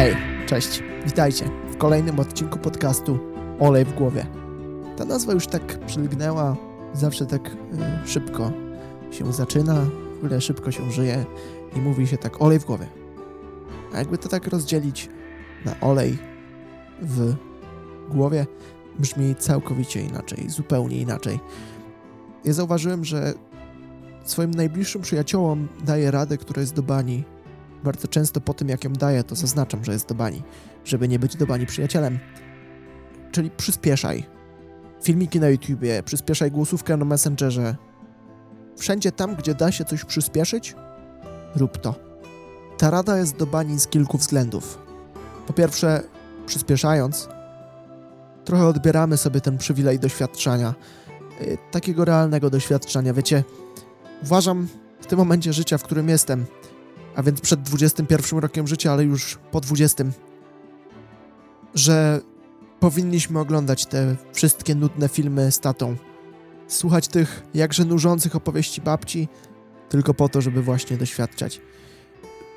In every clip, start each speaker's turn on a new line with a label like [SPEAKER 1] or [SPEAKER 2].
[SPEAKER 1] Hej, cześć, witajcie w kolejnym odcinku podcastu Olej w głowie. Ta nazwa już tak przylgnęła, zawsze tak y, szybko się zaczyna, w ogóle szybko się żyje i mówi się tak olej w głowie. A jakby to tak rozdzielić na olej w głowie, brzmi całkowicie inaczej, zupełnie inaczej. Ja zauważyłem, że swoim najbliższym przyjaciołom daję radę, która jest do bani. Bardzo często po tym, jak ją daję, to zaznaczam, że jest do bani, żeby nie być do bani przyjacielem. Czyli przyspieszaj. Filmiki na YouTubie, przyspieszaj głosówkę na Messengerze. Wszędzie tam, gdzie da się coś przyspieszyć, rób to. Ta rada jest do bani z kilku względów. Po pierwsze, przyspieszając, trochę odbieramy sobie ten przywilej doświadczenia, yy, takiego realnego doświadczenia. Wiecie, uważam w tym momencie życia, w którym jestem, a więc przed 21 rokiem życia, ale już po 20, że powinniśmy oglądać te wszystkie nudne filmy z tatą, słuchać tych jakże nużących opowieści babci, tylko po to, żeby właśnie doświadczać.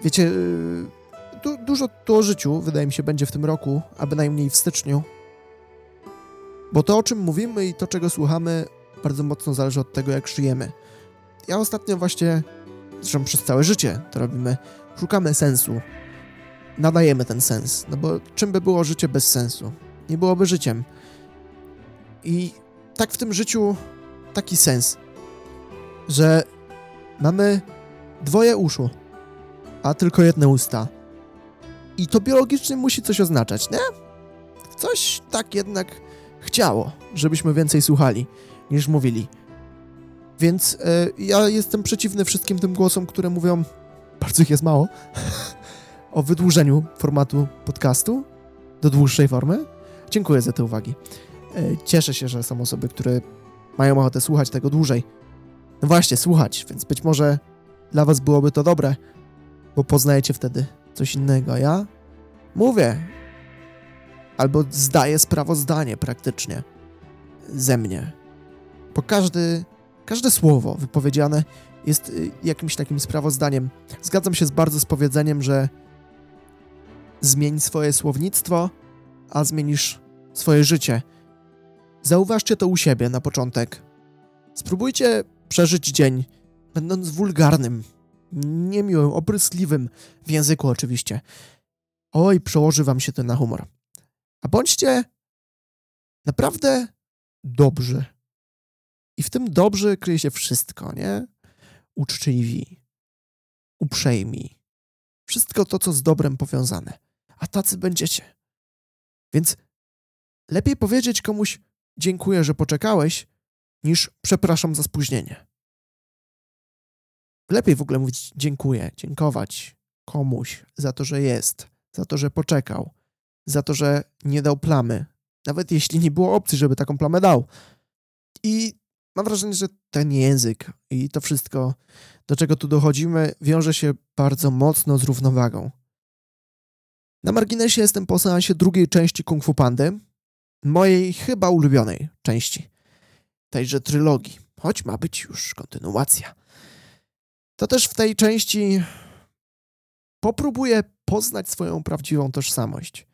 [SPEAKER 1] Wiecie, yy, du dużo tu o życiu, wydaje mi się, będzie w tym roku, a bynajmniej w styczniu. Bo to, o czym mówimy i to, czego słuchamy, bardzo mocno zależy od tego, jak żyjemy. Ja ostatnio właśnie, zresztą przez całe życie to robimy, szukamy sensu. Nadajemy ten sens, no bo czym by było życie bez sensu? Nie byłoby życiem. I tak w tym życiu taki sens, że mamy dwoje uszu, a tylko jedne usta. I to biologicznie musi coś oznaczać, nie? Coś tak jednak chciało, żebyśmy więcej słuchali niż mówili. Więc e, ja jestem przeciwny wszystkim tym głosom, które mówią, bardzo ich jest mało, o wydłużeniu formatu podcastu do dłuższej formy. Dziękuję za te uwagi. E, cieszę się, że są osoby, które mają ochotę słuchać tego dłużej. No właśnie, słuchać, więc być może dla was byłoby to dobre, bo poznajecie wtedy coś innego. Ja mówię, albo zdaję sprawozdanie praktycznie ze mnie. Bo każdy, każde słowo wypowiedziane jest y, jakimś takim sprawozdaniem. Zgadzam się z bardzo z powiedzeniem, że zmień swoje słownictwo, a zmienisz swoje życie. Zauważcie to u siebie na początek. Spróbujcie przeżyć dzień, będąc wulgarnym, niemiłym, opryskliwym, w języku oczywiście. Oj, przełoży wam się to na humor. A bądźcie naprawdę dobrzy. I w tym dobrzy kryje się wszystko, nie? Uczciwi, uprzejmi. Wszystko to, co z dobrem powiązane. A tacy będziecie. Więc lepiej powiedzieć komuś dziękuję, że poczekałeś, niż przepraszam za spóźnienie. Lepiej w ogóle mówić dziękuję, dziękować komuś za to, że jest, za to, że poczekał, za to, że nie dał plamy, nawet jeśli nie było opcji, żeby taką plamę dał. I mam wrażenie, że ten język i to wszystko, do czego tu dochodzimy, wiąże się bardzo mocno z równowagą. Na marginesie jestem po seansie drugiej części Kung Fu Pandy, mojej chyba ulubionej części tejże trylogii, choć ma być już kontynuacja. To też w tej części popróbuję poznać swoją prawdziwą tożsamość.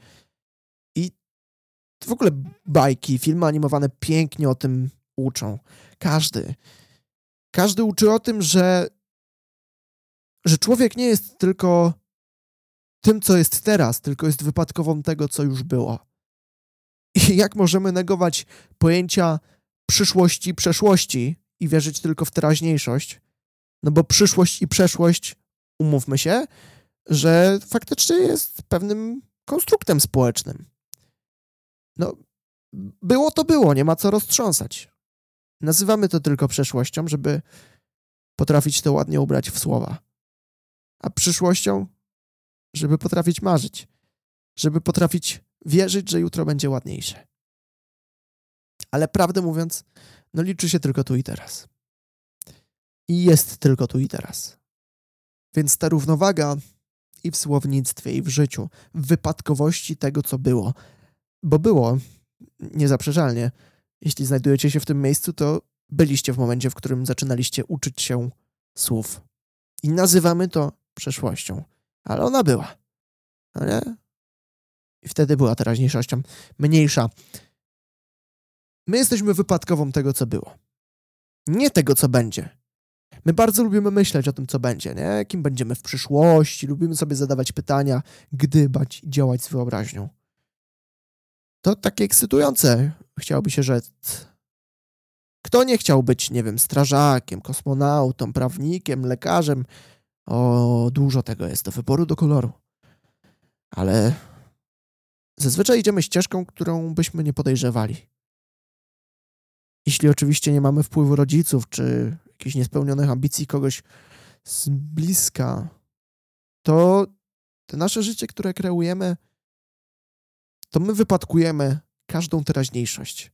[SPEAKER 1] I w ogóle bajki, filmy animowane pięknie o tym uczą. Każdy. Każdy uczy o tym, że, że człowiek nie jest tylko tym, co jest teraz, tylko jest wypadkową tego, co już było. I jak możemy negować pojęcia przyszłości przeszłości i wierzyć tylko w teraźniejszość? No bo przyszłość i przeszłość, umówmy się, że faktycznie jest pewnym konstruktem społecznym. No, było to było, nie ma co roztrząsać. Nazywamy to tylko przeszłością, żeby potrafić to ładnie ubrać w słowa. A przyszłością, żeby potrafić marzyć, żeby potrafić wierzyć, że jutro będzie ładniejsze. Ale prawdę mówiąc, no liczy się tylko tu i teraz. I jest tylko tu i teraz. Więc ta równowaga i w słownictwie, i w życiu, w wypadkowości tego, co było, bo było, niezaprzeczalnie, jeśli znajdujecie się w tym miejscu, to byliście w momencie, w którym zaczynaliście uczyć się słów. I nazywamy to przeszłością. Ale ona była. No nie? I wtedy była teraźniejszością mniejsza. My jesteśmy wypadkową tego, co było. Nie tego, co będzie. My bardzo lubimy myśleć o tym, co będzie, nie? Kim będziemy w przyszłości, lubimy sobie zadawać pytania, gdybać i działać z wyobraźnią. To takie ekscytujące, chciałoby się rzec. Kto nie chciał być, nie wiem, strażakiem, kosmonautą, prawnikiem, lekarzem? O, dużo tego jest do wyboru, do koloru. Ale zazwyczaj idziemy ścieżką, którą byśmy nie podejrzewali. Jeśli oczywiście nie mamy wpływu rodziców, czy jakichś niespełnionych ambicji kogoś z bliska, to nasze życie, które kreujemy, to my wypadkujemy każdą teraźniejszość.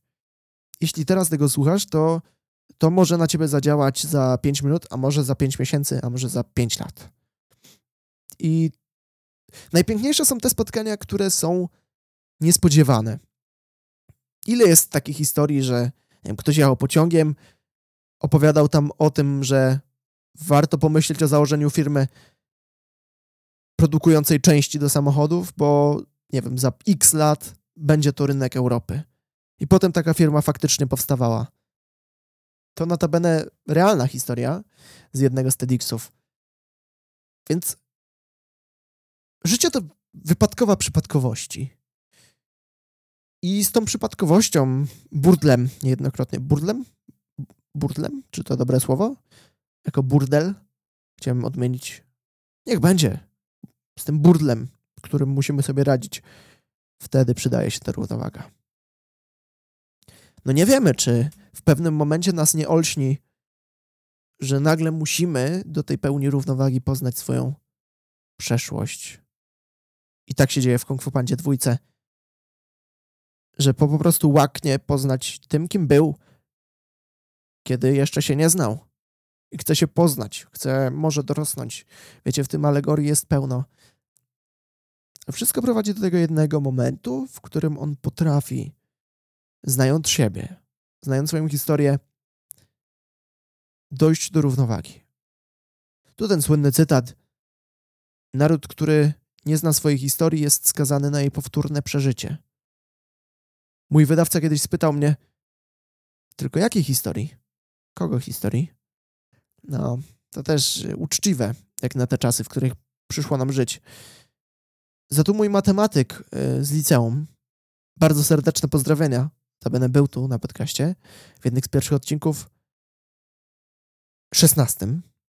[SPEAKER 1] Jeśli teraz tego słuchasz, to to może na ciebie zadziałać za 5 minut, a może za 5 miesięcy, a może za 5 lat. I najpiękniejsze są te spotkania, które są niespodziewane. Ile jest takich historii, że wiem, ktoś jechał pociągiem, opowiadał tam o tym, że warto pomyśleć o założeniu firmy produkującej części do samochodów, bo nie wiem, za x lat będzie to rynek Europy. I potem taka firma faktycznie powstawała. To notabene realna historia z jednego z TEDxów. Więc życie to wypadkowa przypadkowości. I z tą przypadkowością, burdlem niejednokrotnie, burdlem? Burdlem? Czy to dobre słowo? Jako burdel chciałem odmienić. Niech będzie. Z tym burdlem, którym musimy sobie radzić. Wtedy przydaje się ta równowaga. No nie wiemy, czy w pewnym momencie nas nie olśni, że nagle musimy do tej pełni równowagi poznać swoją przeszłość. I tak się dzieje w Kung Fu Pandzie dwójce, że po, po prostu łaknie poznać tym, kim był, kiedy jeszcze się nie znał. I chce się poznać, chce może dorosnąć. Wiecie, w tym alegorii jest pełno. Wszystko prowadzi do tego jednego momentu, w którym on potrafi znając siebie, znając swoją historię, dojść do równowagi. Tu ten słynny cytat. Naród, który nie zna swojej historii, jest skazany na jej powtórne przeżycie. Mój wydawca kiedyś spytał mnie, tylko jakiej historii? Kogo historii? No, to też uczciwe, jak na te czasy, w których przyszło nam żyć. Za to mój matematyk y, z liceum, bardzo serdeczne pozdrowienia, Notabene był tu na podcaście w jednym z pierwszych odcinków 16.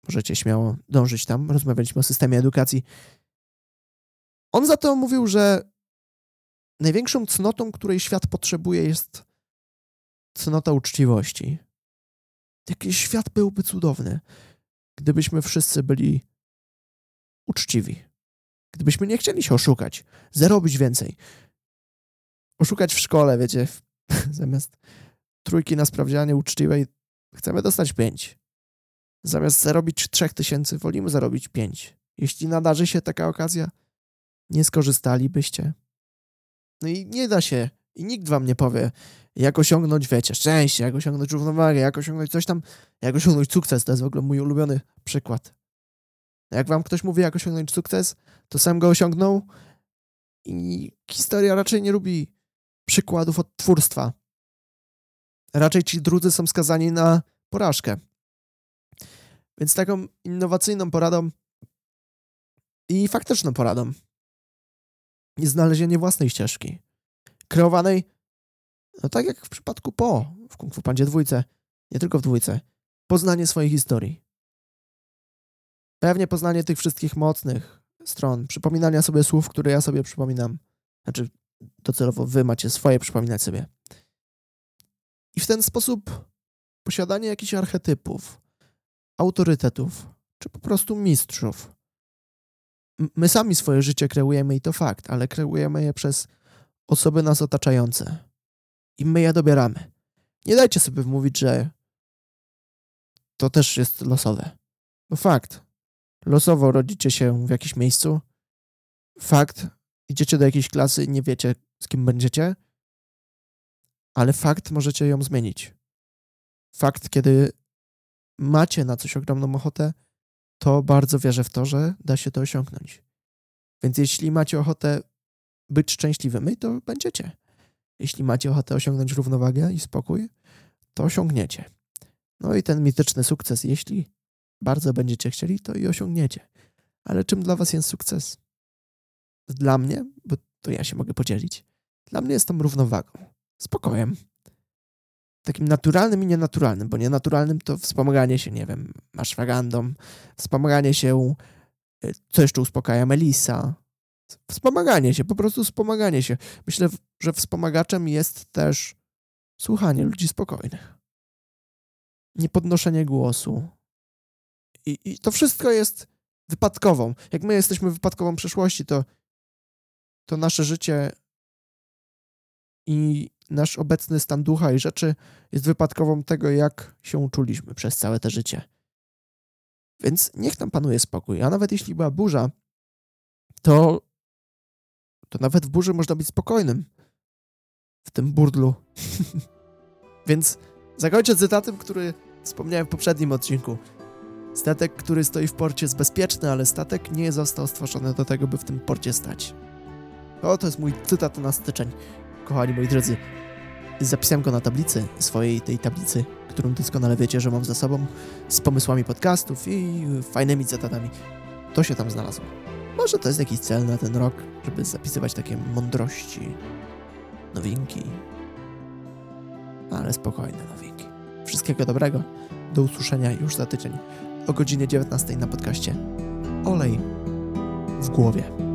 [SPEAKER 1] Możecie śmiało dążyć tam. Rozmawialiśmy o systemie edukacji. On za to mówił, że największą cnotą, której świat potrzebuje, jest cnota uczciwości. Jaki świat byłby cudowny, gdybyśmy wszyscy byli uczciwi. Gdybyśmy nie chcieli się oszukać, zarobić więcej. Oszukać w szkole, wiecie, Zamiast trójki na sprawdzianie uczciwej chcemy dostać pięć. Zamiast zarobić trzech tysięcy, wolimy zarobić pięć. Jeśli nadarzy się taka okazja, nie skorzystalibyście. No i nie da się, i nikt wam nie powie, jak osiągnąć, wiecie, szczęście, jak osiągnąć równowagę, jak osiągnąć coś tam, jak osiągnąć sukces. To jest w ogóle mój ulubiony przykład. Jak wam ktoś mówi, jak osiągnąć sukces, to sam go osiągnął i historia raczej nie lubi przykładów odtwórstwa. Raczej ci drudzy są skazani na porażkę. Więc taką innowacyjną poradą i faktyczną poradą jest znalezienie własnej ścieżki. Kreowanej, no tak jak w przypadku Po w Kung Fu Pandzie dwójce, nie tylko w dwójce, poznanie swojej historii. Pewnie poznanie tych wszystkich mocnych stron, przypominania sobie słów, które ja sobie przypominam. Znaczy, docelowo wy macie swoje przypominać sobie. I w ten sposób posiadanie jakichś archetypów, autorytetów, czy po prostu mistrzów. My sami swoje życie kreujemy i to fakt, ale kreujemy je przez osoby nas otaczające. I my je dobieramy. Nie dajcie sobie wmówić, że to też jest losowe. Bo fakt, losowo rodzicie się w jakimś miejscu. Fakt, idziecie do jakiejś klasy nie wiecie, z kim będziecie, ale fakt możecie ją zmienić. Fakt, kiedy macie na coś ogromną ochotę, to bardzo wierzę w to, że da się to osiągnąć. Więc jeśli macie ochotę być szczęśliwymi, to będziecie. Jeśli macie ochotę osiągnąć równowagę i spokój, to osiągniecie. No i ten mityczny sukces, jeśli bardzo będziecie chcieli, to i osiągniecie. Ale czym dla was jest sukces? Dla mnie, bo to ja się mogę podzielić, dla mnie jest tą równowagą, spokojem. Takim naturalnym i nienaturalnym, bo nienaturalnym to wspomaganie się, nie wiem, ashwagandą, wspomaganie się, y, co jeszcze uspokaja, Melisa, Wspomaganie się, po prostu wspomaganie się. Myślę, że wspomagaczem jest też słuchanie ludzi spokojnych. Niepodnoszenie głosu. I, I to wszystko jest wypadkową. Jak my jesteśmy wypadkową przeszłości, to, to nasze życie i nasz obecny stan ducha i rzeczy jest wypadkową tego, jak się czuliśmy przez całe te życie. Więc niech tam panuje spokój. A nawet jeśli była burza, to to nawet w burzy można być spokojnym. W tym burdlu. Więc zakończę cytatem, który wspomniałem w poprzednim odcinku. Statek, który stoi w porcie jest bezpieczny, ale statek nie został stworzony do tego, by w tym porcie stać. O, to jest mój cytat na styczeń. Kochani moi drodzy, zapisałem go na tablicy, swojej tej tablicy, którą doskonale wiecie, że mam za sobą, z pomysłami podcastów i fajnymi cytatami. To się tam znalazło. Może to jest jakiś cel na ten rok, żeby zapisywać takie mądrości, nowinki. Ale spokojne nowinki. Wszystkiego dobrego. Do usłyszenia już za tydzień o godzinie 19 na podcaście Olej w głowie.